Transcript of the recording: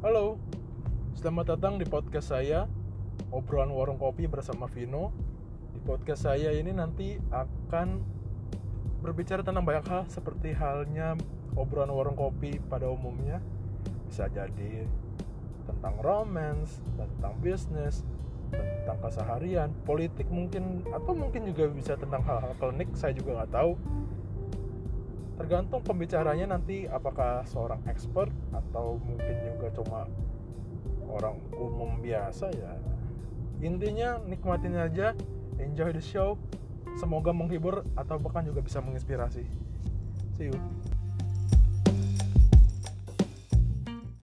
Halo, selamat datang di podcast saya Obrolan Warung Kopi bersama Vino. Di podcast saya ini nanti akan berbicara tentang banyak hal Seperti halnya obrolan warung kopi pada umumnya. Bisa jadi tentang romance, tentang bisnis, tentang keseharian, politik mungkin Atau mungkin juga bisa tentang hal-hal klinik, saya juga nggak tahu tergantung pembicaranya nanti apakah seorang expert atau mungkin juga cuma orang umum biasa ya. Intinya nikmatin aja enjoy the show semoga menghibur atau bahkan juga bisa menginspirasi. See you